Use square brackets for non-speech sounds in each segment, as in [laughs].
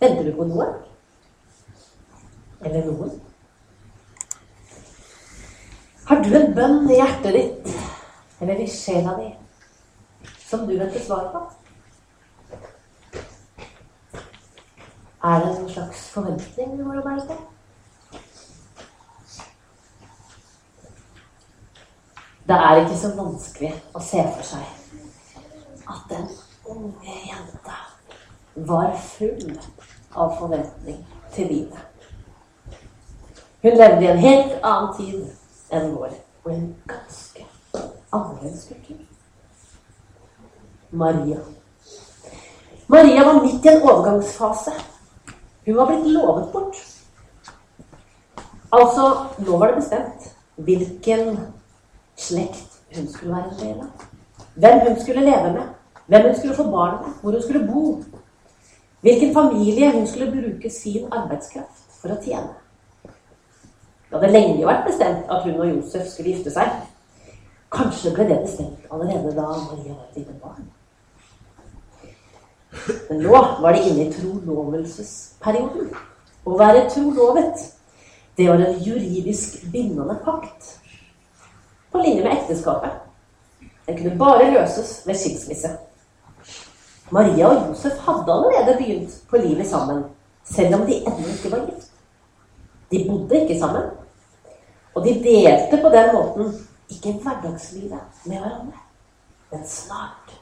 Venter du på noe? Eller noen? Har du en bønn i hjertet ditt, eller i sjela di, som du venter svar på? Er det en slags forventning du må være til? Det er ikke så vanskelig å se for seg at den unge jenta var full av forventning til livet. Hun levde i en helt annen tid enn vår, og en ganske annerledes kultur. Maria. Maria var midt i en overgangsfase. Hun var blitt lovet bort. Altså, nå var det bestemt hvilken slekt hun skulle være en del av. Hvem hun skulle leve med. Hvem hun skulle få barn med. Hvor hun skulle bo. Hvilken familie hun skulle bruke sin arbeidskraft for å tjene. Det hadde lenge vært bestemt at hun og Josef skulle gifte seg. Kanskje ble det bestemt allerede da Maria var et lite barn. Men nå var de inne i trolovelsesperioden. Å være trolovet, det var en juridisk bindende pakt. På linje med ekteskapet. Den kunne bare løses ved skilsmisse. Maria og Josef hadde allerede begynt på livet sammen, selv om de ennå ikke var gift. De bodde ikke sammen. Og de delte på den måten ikke hverdagslivet med hverandre. Men snart,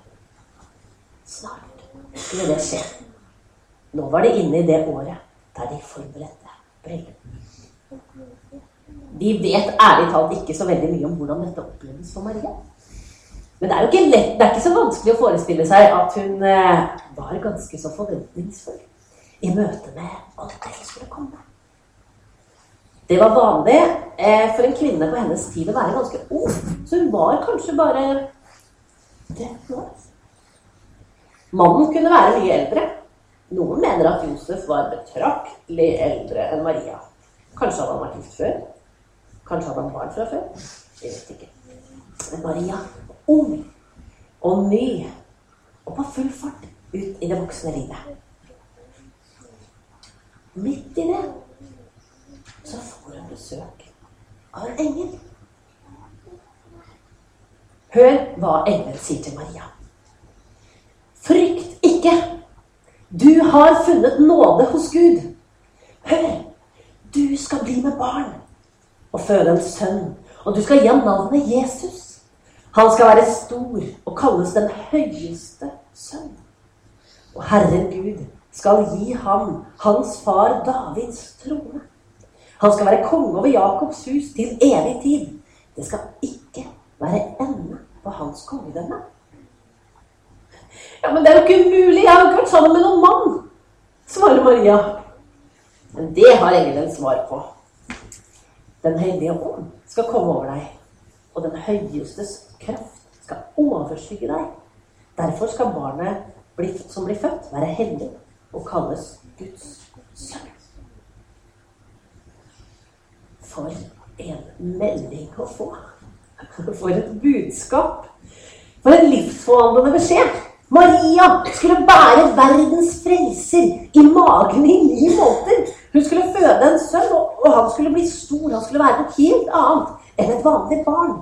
snart skulle det skje. Nå var de inne i det året der de forberedte bryllup. Vi vet ærlig talt ikke så veldig mye om hvordan dette oppleves for Maria. Men det er jo ikke lett, det er ikke så vanskelig å forestille seg at hun eh, var ganske så forventningsfull i møte med alt det som skulle komme. Det var vanlig eh, for en kvinne på hennes tid å være ganske ung. Så hun var kanskje bare 13 år. Mannen kunne være mye eldre. Noen mener at Josef var betraktelig eldre enn Maria. Kanskje hadde han vært gift før. Kanskje hadde han barn fra før. Jeg vet ikke. Men Maria ung og ny og på full fart ut i det voksne livet. Midt i det så får hun besøk av en engel. Hør hva engelen sier til Maria. Frykt ikke. Du har funnet nåde hos Gud. Hør, du skal bli med barn og føde en sønn, og du skal gi ham navnet Jesus. Han skal være stor og kalles den høyeste sønn. Og Herren Gud skal gi ham hans far Davids trone. Han skal være konge over Jakobs hus til evig tid. Det skal ikke være ende på hans kongedømme. Ja, men det er jo ikke umulig! Jeg har jo ikke vært sammen med noen mann! svarer Maria. Men det har engelen svar på. Den hellige ånd skal komme over deg, og den høyestes kraft skal overskygge deg. Derfor skal barnet som blir født, være hellig og kalles Guds sønn. For en melding å få! [laughs] For et budskap! For en livsforvandlende beskjed! Maria skulle bære verdens frelser i magen i ni måneder. Hun skulle føde en sønn, og han skulle bli stor. Han skulle være noe helt annet enn et vanlig barn.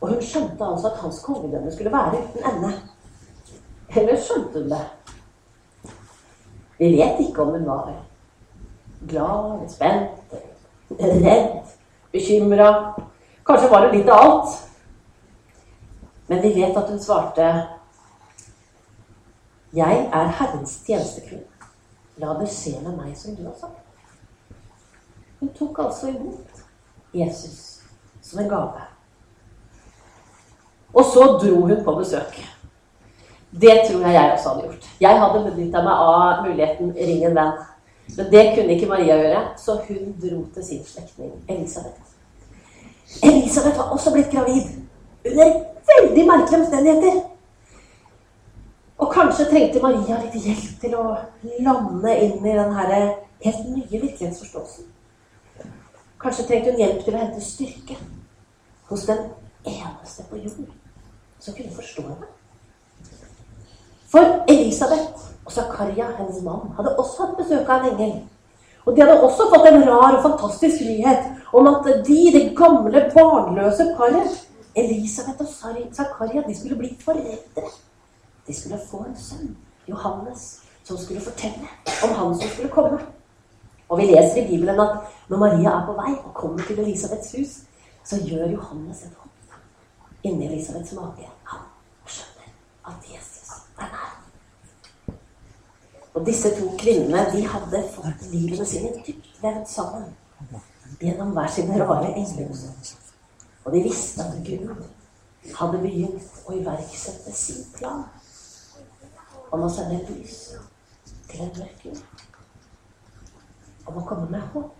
Og hun skjønte altså at hans kongedømme skulle være uten ende. Eller skjønte hun det? Vi vet ikke om hun var glad, spent, redd, bekymra. Kanskje var hun litt av alt. Men vi vet at hun svarte 'Jeg er Herrens tjenestekvinne. La det skje med meg som du har sagt.' Hun tok altså imot Jesus som en gave. Og så dro hun på besøk. Det tror jeg jeg også hadde gjort. Jeg hadde benytta meg av muligheten 'ring en venn'. Men det kunne ikke Maria gjøre, så hun dro til sin slektning Elisabeth. Elisabeth var også blitt gravid. Under veldig merkelige omstendigheter. Og kanskje trengte Maria litt hjelp til å lande inn i den her helt nye virkelighetsforståelsen. Kanskje trengte hun hjelp til å hente styrke hos den eneste på jord som kunne forstå henne. For Elisabeth og Zakaria, hennes mann, hadde også hatt besøk av en engel. Og de hadde også fått en rar og fantastisk nyhet om at de, det gamle, barnløse paret, Elisabeth og Zakaria, de skulle bli foreldre. De skulle få en sønn, Johannes, som skulle fortelle om han som skulle komme. Og vi leser i Bibelen at når Maria er på vei og kommer til Elisabeths hus, så gjør Johannes hånd inni Elisabeths mage. Han skjønner at Jesus er nær. Og disse to kvinnene de hadde fått livene sine dypt vevd sammen gjennom hver sine rare engler. Og de visste at Gud hadde begynt å iverksette sin plan om å sende et lys til en mørk jord. Om å komme med håp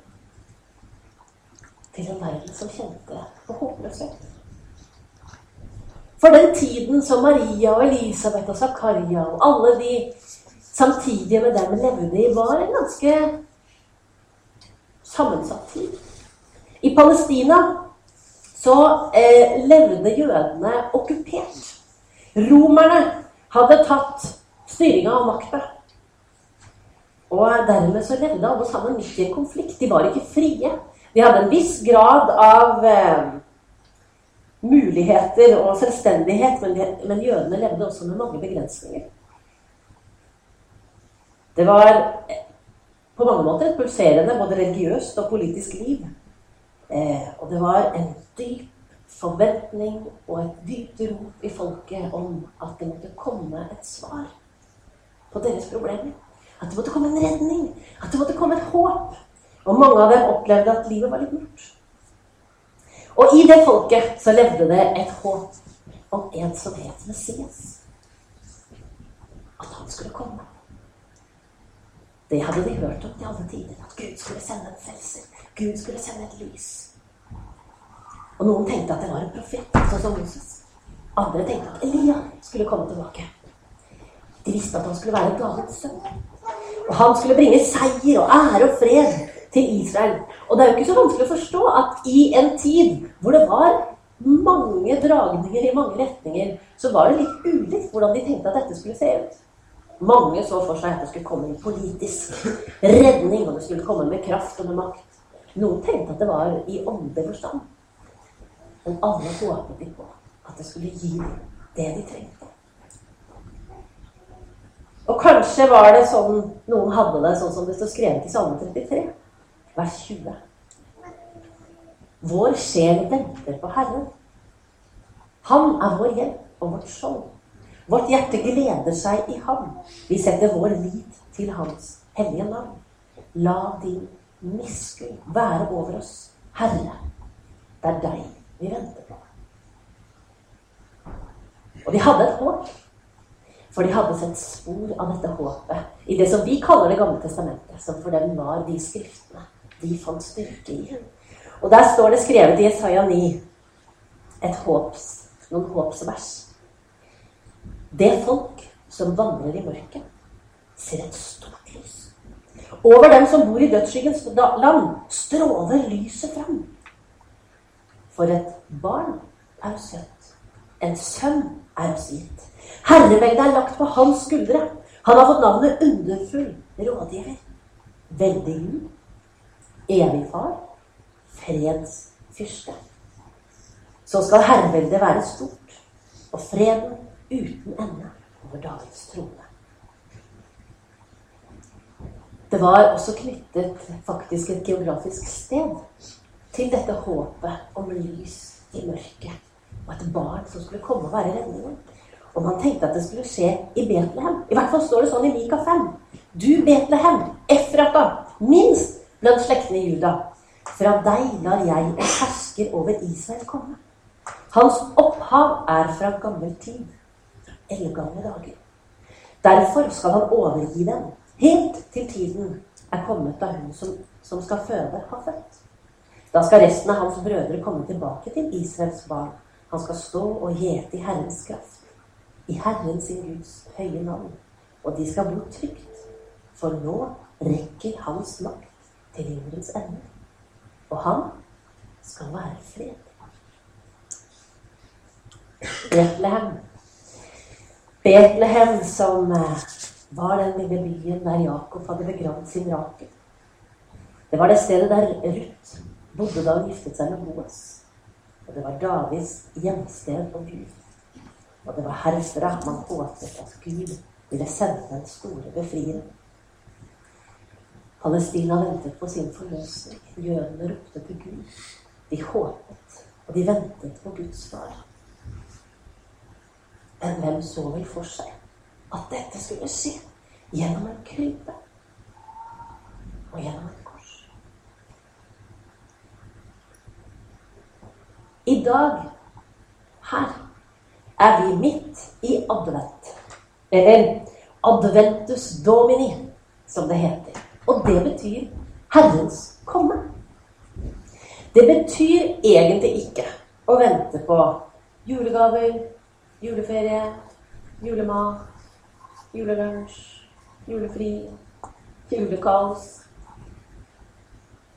til en verden som kjente på håpløshet. For den tiden som Maria og Elisabeth og Zakaria og alle de samtidige med dem levde i, var en ganske sammensatt tid. I Palestina så eh, levde jødene okkupert. Romerne hadde tatt styringa av makta. Og dermed så levde alle sammen midt i en konflikt. De var ikke frie. De hadde en viss grad av eh, muligheter og selvstendighet, men, men jødene levde også med mange begrensninger. Det var eh, på mange måter et pulserende både religiøst og politisk liv. Eh, og det var en dyp forventning og et dypt rop i folket om at det måtte komme et svar på deres problemer. At det måtte komme en redning. At det måtte komme et håp. Og mange av dem opplevde at livet var litt mørkt. Og i det folket så levde det et håp om en som het Messias. At han skulle komme. Det hadde de hørt om til alle tider. At Gud skulle sende en frelser. Gud skulle sende et lys. Og noen tenkte at det var en profet, sånn som Moses. Andre tenkte at Elia skulle komme tilbake. De visste at han skulle være Davids sønn. Og han skulle bringe seier og ære og fred til Israel. Og det er jo ikke så vanskelig å forstå at i en tid hvor det var mange dragninger i mange retninger, så var det litt ulikt hvordan de tenkte at dette skulle se ut. Mange så for seg at det skulle komme en politisk redning, og det skulle komme med kraft og med makt. Noen tenkte at det var i åndelig forstand. Men alle håpet de på at det skulle gi dem det de trengte. Og kanskje var det sånn noen hadde det, sånn som det står skrevet i Salme 33, vers 20. Vår sjel venter på Herren. Han er vår hjelp og vårt skjold. Vårt hjerte gleder seg i ham. Vi setter vår lit til Hans hellige navn. La din miskunn være over oss, Herre. Det er deg vi venter på. Og de hadde et håp. For de hadde sett spor av dette håpet i det som vi kaller Det gamle testamentet, som for dem var de skriftene de fant styrke i. Og der står det skrevet i Isaiah 9 et håps, noen håpsvers. Det folk som vandrer i mørket, ser et stort lys. Over dem som bor i dødsskyggens land, stråler lyset fram. For et barn er søtt. En sønn er oss gitt. Herreveldet er lagt på hans skuldre. Han har fått navnet Underfull rådgiver. Veldig Gud. Evig far. Fredsfyrste. Så skal herreveldet være stort, og freden uten ende over Davids trone. Det var også knyttet faktisk et geografisk sted til dette håpet om lys i mørket, og et barn som skulle komme og være redningen. Og man tenkte at det skulle skje i Betlehem. I hvert fall står det sånn i Mika 5. Du, Betlehem, Efrata, minst blant slektene i Juda. Fra deg lar jeg en hersker over Israel komme. Hans opphav er fra gammel tid eldgamle dager. Derfor skal han overgi dem helt til tiden er kommet da hun som, som skal føde, har født. Da skal resten av hans brødre komme tilbake til Israels barn. Han skal stå og hete i Herrens kraft, i Herren sin Guds høye navn. Og de skal bo trygt, for nå rekker hans makt til jordens ende. Og han skal være fred. Betlehem Betlehem, som eh, var den lille byen der Jakob hadde begravd sin Rakel. Det var det stedet der Ruth bodde da hun giftet seg med Boas. Og det var Davids hjemsted og Gud. Og det var herfra man håpet at Gud ville sende den store befrieren. Palestina ventet på sin forløsning. Jødene ropte til Gud. De håpet, og de ventet på Guds svar. Men hvem så vel for seg at dette skulle skje gjennom en krype og gjennom et kors? I dag, her, er vi midt i advent. Eller adventus domini, som det heter. Og det betyr Herrens komme. Det betyr egentlig ikke å vente på julegaver, juleferie, julemat, julelunsj, julefri, julekaos.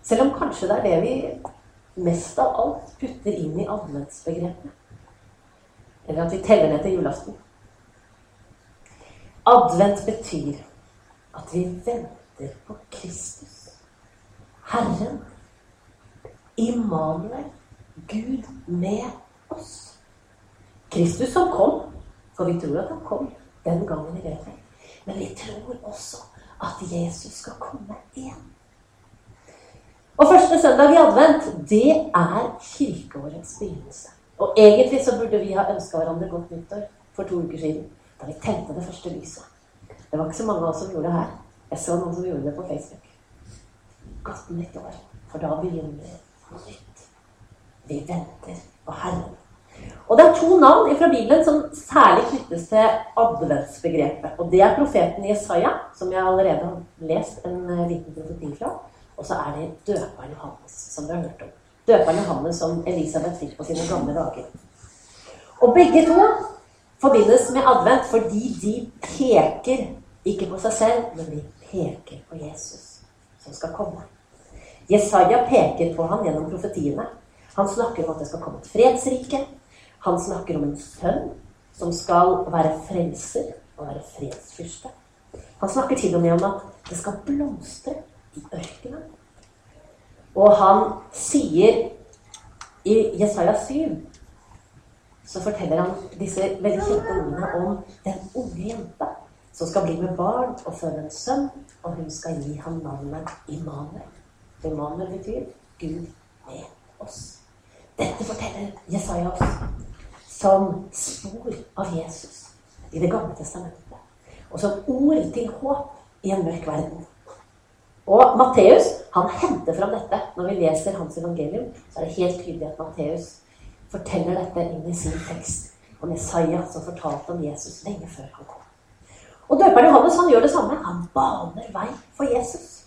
Selv om kanskje det er det vi mest av alt putter inn i adventsbegrepet. Eller at vi teller ned til julaften. Advent betyr at vi venter på Kristus. Herren. Immanuel. Gud med oss. Kristus som kom, for vi tror at han kom den gangen i Betlehem. Men vi tror også at Jesus skal komme igjen. Og første søndag i advent, det er kirkeårets begynnelse. Og egentlig så burde vi ha ønska hverandre godt nyttår for to uker siden. Da vi tente det første lyset. Det var ikke så mange av oss som gjorde det her. Jeg så noen som gjorde det på Facebook. Godt nyttår. For da begynner noe nytt. Vi venter på Herren. Og det er to navn fra Bibelen som særlig knyttes til adventsbegrepet. Og det er profeten Jesaja, som jeg allerede har lest en eh, liten profeti fra. Og så er det døperen Johannes, som vi har hørt om. Døperen Johannes som Elisabeth fikk på sine gamle dager. Og begge to forbindes med advent fordi de peker ikke på seg selv, men de peker på Jesus som skal komme. Jesaja peker på ham gjennom profetiene. Han snakker om at det skal komme et fredsrike. Han snakker om en sønn som skal være frelser og være fredsfyrste. Han snakker til og med om at det skal blomstre i ørkenen. Og han sier i Jesaja 7 så forteller han disse veldig kjente ordene om den unge jenta som skal bli med barn og føde en sønn, og hun skal gi ham navnet Immanuel. Immanuel betyr Gud med oss. Dette forteller Jesaja oss som spor av Jesus i Det gamle testamentet. Og som ord til håp i en mørk verden. Og Matteus han henter fram dette. Når vi leser hans evangelium, så er det helt tydelig at Matteus forteller dette inn i sin tekst om Jesaja, som fortalte om Jesus lenge før han kom. Og døperen Johannes han gjør det samme. Han baner vei for Jesus.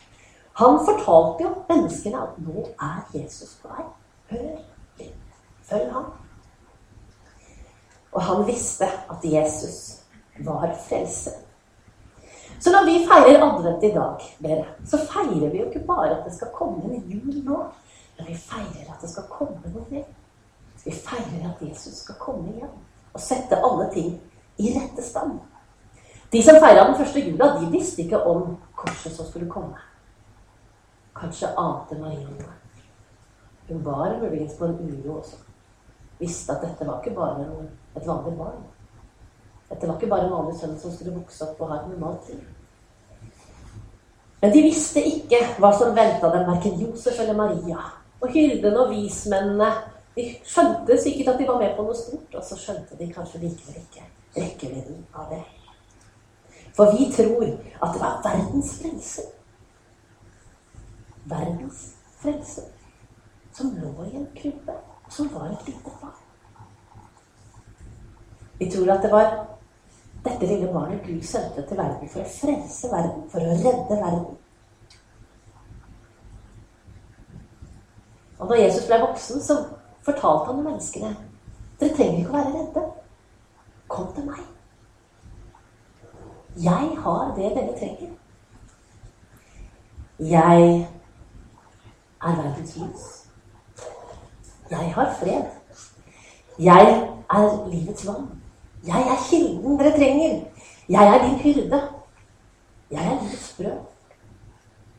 Han fortalte jo menneskene at nå er Jesus på vei. Hør litt. Følg ham. Og han visste at Jesus var frelse. Så når vi feirer advent i dag, dere, så feirer vi jo ikke bare at det skal komme en jul nå, men vi feirer at det skal komme noe mer. Vi feirer at Jesus skal komme igjen og sette alle ting i rette stand. De som feira den første jula, de visste ikke om korset som skulle komme. Kanskje ante Maria noe. Hun var muligens på en uro også. Visste at dette var ikke bare et vanlig barn. Dette var ikke bare en vanlig sønn som skulle vokse opp og ha et normalt liv. Men de visste ikke hva som venta dem, verken Josef eller Maria. Og hyrdene og vismennene de skjønte sikkert at de var med på noe stort, og så skjønte de kanskje likevel ikke rekkevidden av det. For vi tror at det var verdens frelse. Verdens frelse. Som lå i en krybbe, som var et lite barn. Vi tror at det var dette lille barnet Gud sendte til verden for å frelse verden, for å redde verden. Og da Jesus ble voksen, så fortalte han menneskene dere trenger ikke å være redde. Kom til meg. Jeg har det dere trenger. Jeg er verdens lys. Jeg har fred. Jeg er livets vann. Jeg er kilden dere trenger. Jeg er din hyrde. Jeg er livets brød.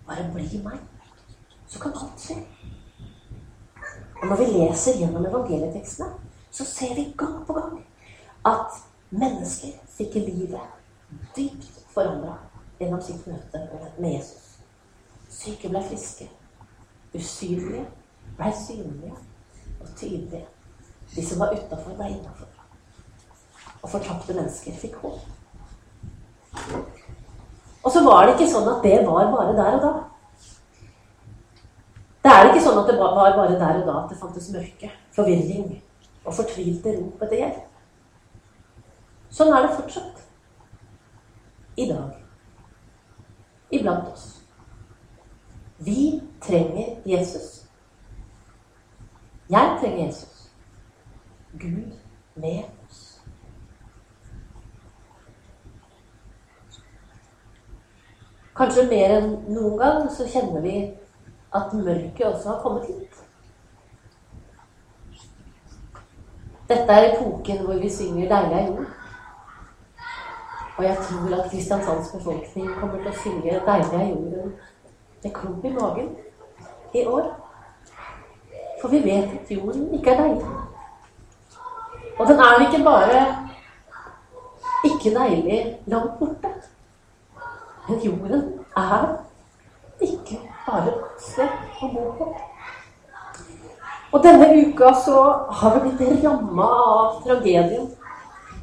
Bare bli meg, så kan alt skje. Og når vi leser gjennom evangelietekstene, så ser vi gang på gang at mennesker fikk livet dypt forandra gjennom sitt møte med Jesus. Syke ble friske. Usynlige ble synlige og tydelige. De som var utafor, ble innafor. Og fortapte mennesker fikk håp. Og så var det ikke sånn at det var bare der og da. Det er ikke sånn at det var bare der og da at det fantes mørke, forvirring og fortvilte rop etter hjelp. Sånn er det fortsatt. I dag. Iblant oss. Vi trenger Jesus. Jeg trenger Jesus. Gud med oss. Kanskje mer enn noen gang så kjenner vi at mørket også har kommet hit. Dette er epoken hvor vi synger 'Deilig er jord'. Og jeg tror at Kristiansands befolkning kommer til å synge 'Deilig er jorden' med klump i magen i år. For vi vet at jorden ikke er deilig. Og den er ikke bare ikke deilig langt borte. Men jorden er ikke bare sted å bo på. Og denne uka så har vi blitt ramma av tragedien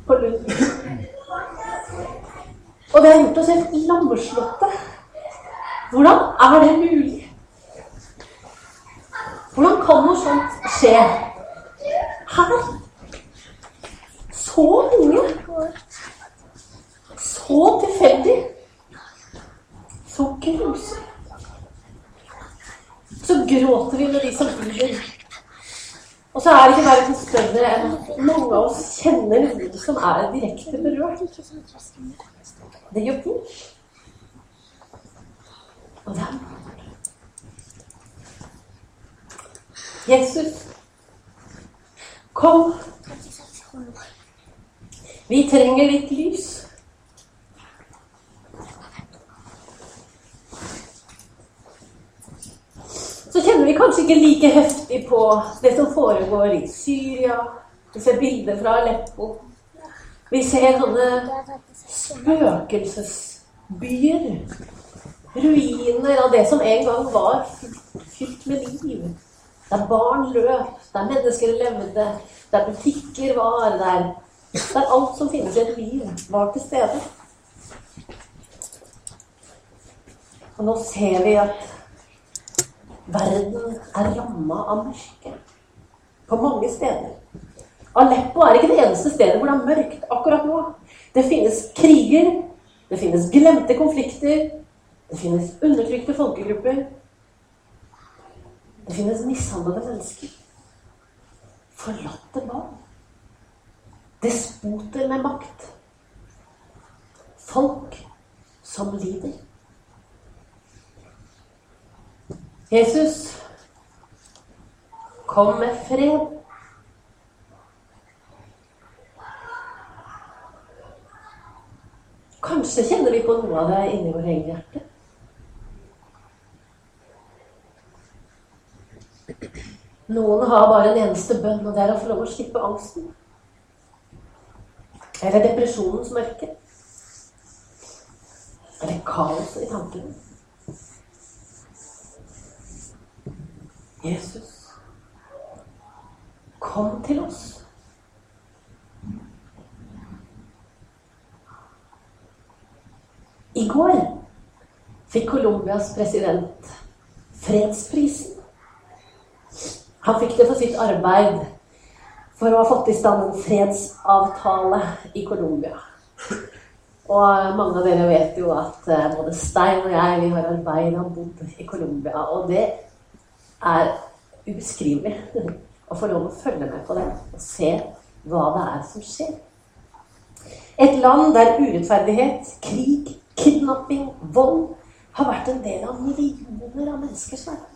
på Lund. Og det har gjort oss helt lammeslåtte. Hvordan er det mulig? Hvordan kan noe sånt skje her? Så unge. Så tilfeldig. Så grusomt. Så gråter vi med de som lider. Og så er det ikke verden større enn at mange av oss kjenner noen som er direkte berørt. Det gjør vondt. Og det er Jesus, kom. Vi trenger litt lys. Så kjenner vi kanskje ikke like heftig på det som foregår i Syria. Vi ser bilder fra Aleppo. Vi ser sånne spøkelsesbyer. Ruiner av det som en gang var fylt med liv. Der barn løp, der mennesker levde, der butikker var, der, der alt som finnes i et liv, var til stede. Og nå ser vi at verden er ramma av mørke på mange steder. Aleppo er ikke det eneste stedet hvor det er mørkt akkurat nå. Det finnes kriger, det finnes glemte konflikter, det finnes undertrykte folkegrupper. Det finnes mishandlede mennesker. Forlatte barn. Despoter med makt. Folk som lider. Jesus kom med fred. Kanskje kjenner vi på noe av det inni vårt eget hjerte. Noen har bare en eneste bønn, og det er å få lov å slippe angsten. Eller depresjonens mørke. Eller kaoset i tankene. Jesus, kom til oss. I går fikk Colombias president fredsprisen. Han fikk det for sitt arbeid for å ha fått i stand en fredsavtale i Colombia. Og mange av dere vet jo at eh, både Stein og jeg vi har arbeidet og bodd i Colombia. Og det er ubeskrivelig å få lov å følge med på det og se hva det er som skjer. Et land der urettferdighet, krig, kidnapping, vold har vært en del av millioner av menneskers hverdag.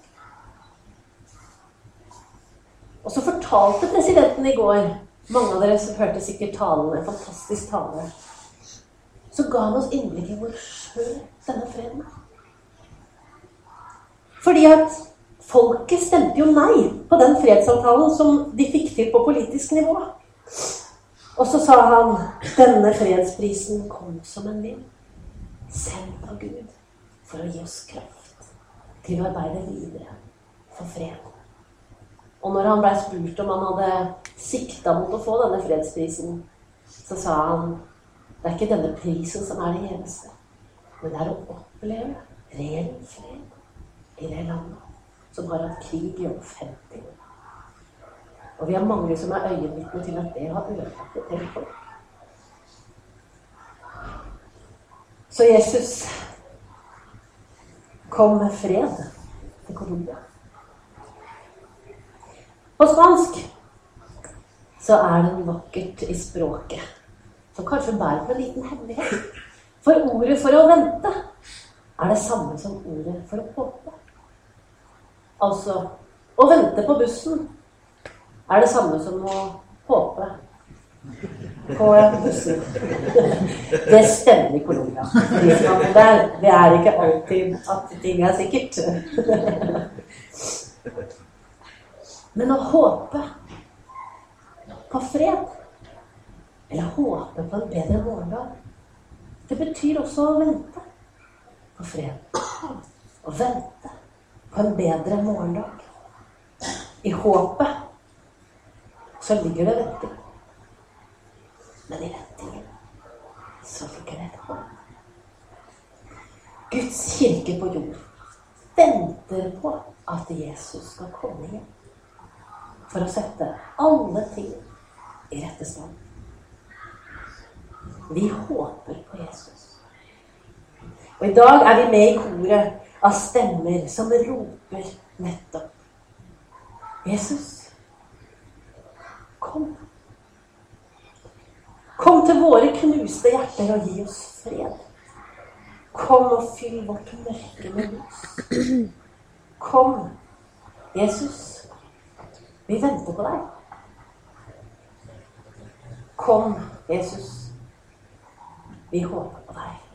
Og så fortalte presidenten i går Mange av dere som hørte sikkert talen, en fantastisk tale. Så ga han oss innblikk i hvor skjør denne freden er. Fordi at folket stemte jo nei på den fredsavtalen som de fikk til på politisk nivå. Og så sa han denne fredsprisen kom som en vind, sendt av Gud for å gi oss kraft til å arbeide videre for fred. Og når han blei spurt om han hadde sikta mot å få denne fredsprisen, så sa han det er ikke denne prisen som er det eneste, men det er å oppleve ren fred i det landet som har hatt krig i over 50 år. Og vi har mange som er øyenvitne til at det har ødelagt et helt folk. Så Jesus kom med fred til Colombia. På spansk så er den vakkert i språket som kanskje bærer på en liten hemmelighet. For ordet 'for å vente' er det samme som ordet 'for å håpe'. Altså å vente på bussen er det samme som å håpe på bussen. Det stemmer i Colombia. Det er ikke alltid at ting er sikkert. Men å håpe på fred, eller håpe på en bedre morgendag, det betyr også å vente på fred. Å vente på en bedre morgendag. I håpet så ligger det venting. Men i ventingen så ligger det et håp. Guds kirke på jord venter på at Jesus skal komme igjen. For å sette alle ting i rette stand. Vi håper på Jesus. Og i dag er vi med i koret av stemmer som roper nettopp Jesus. Kom. Kom til våre knuste hjerter og gi oss fred. Kom og fyll vårt mørke med lys. Kom, Jesus. Vi venter på deg. Kom, Jesus. Vi håper på deg.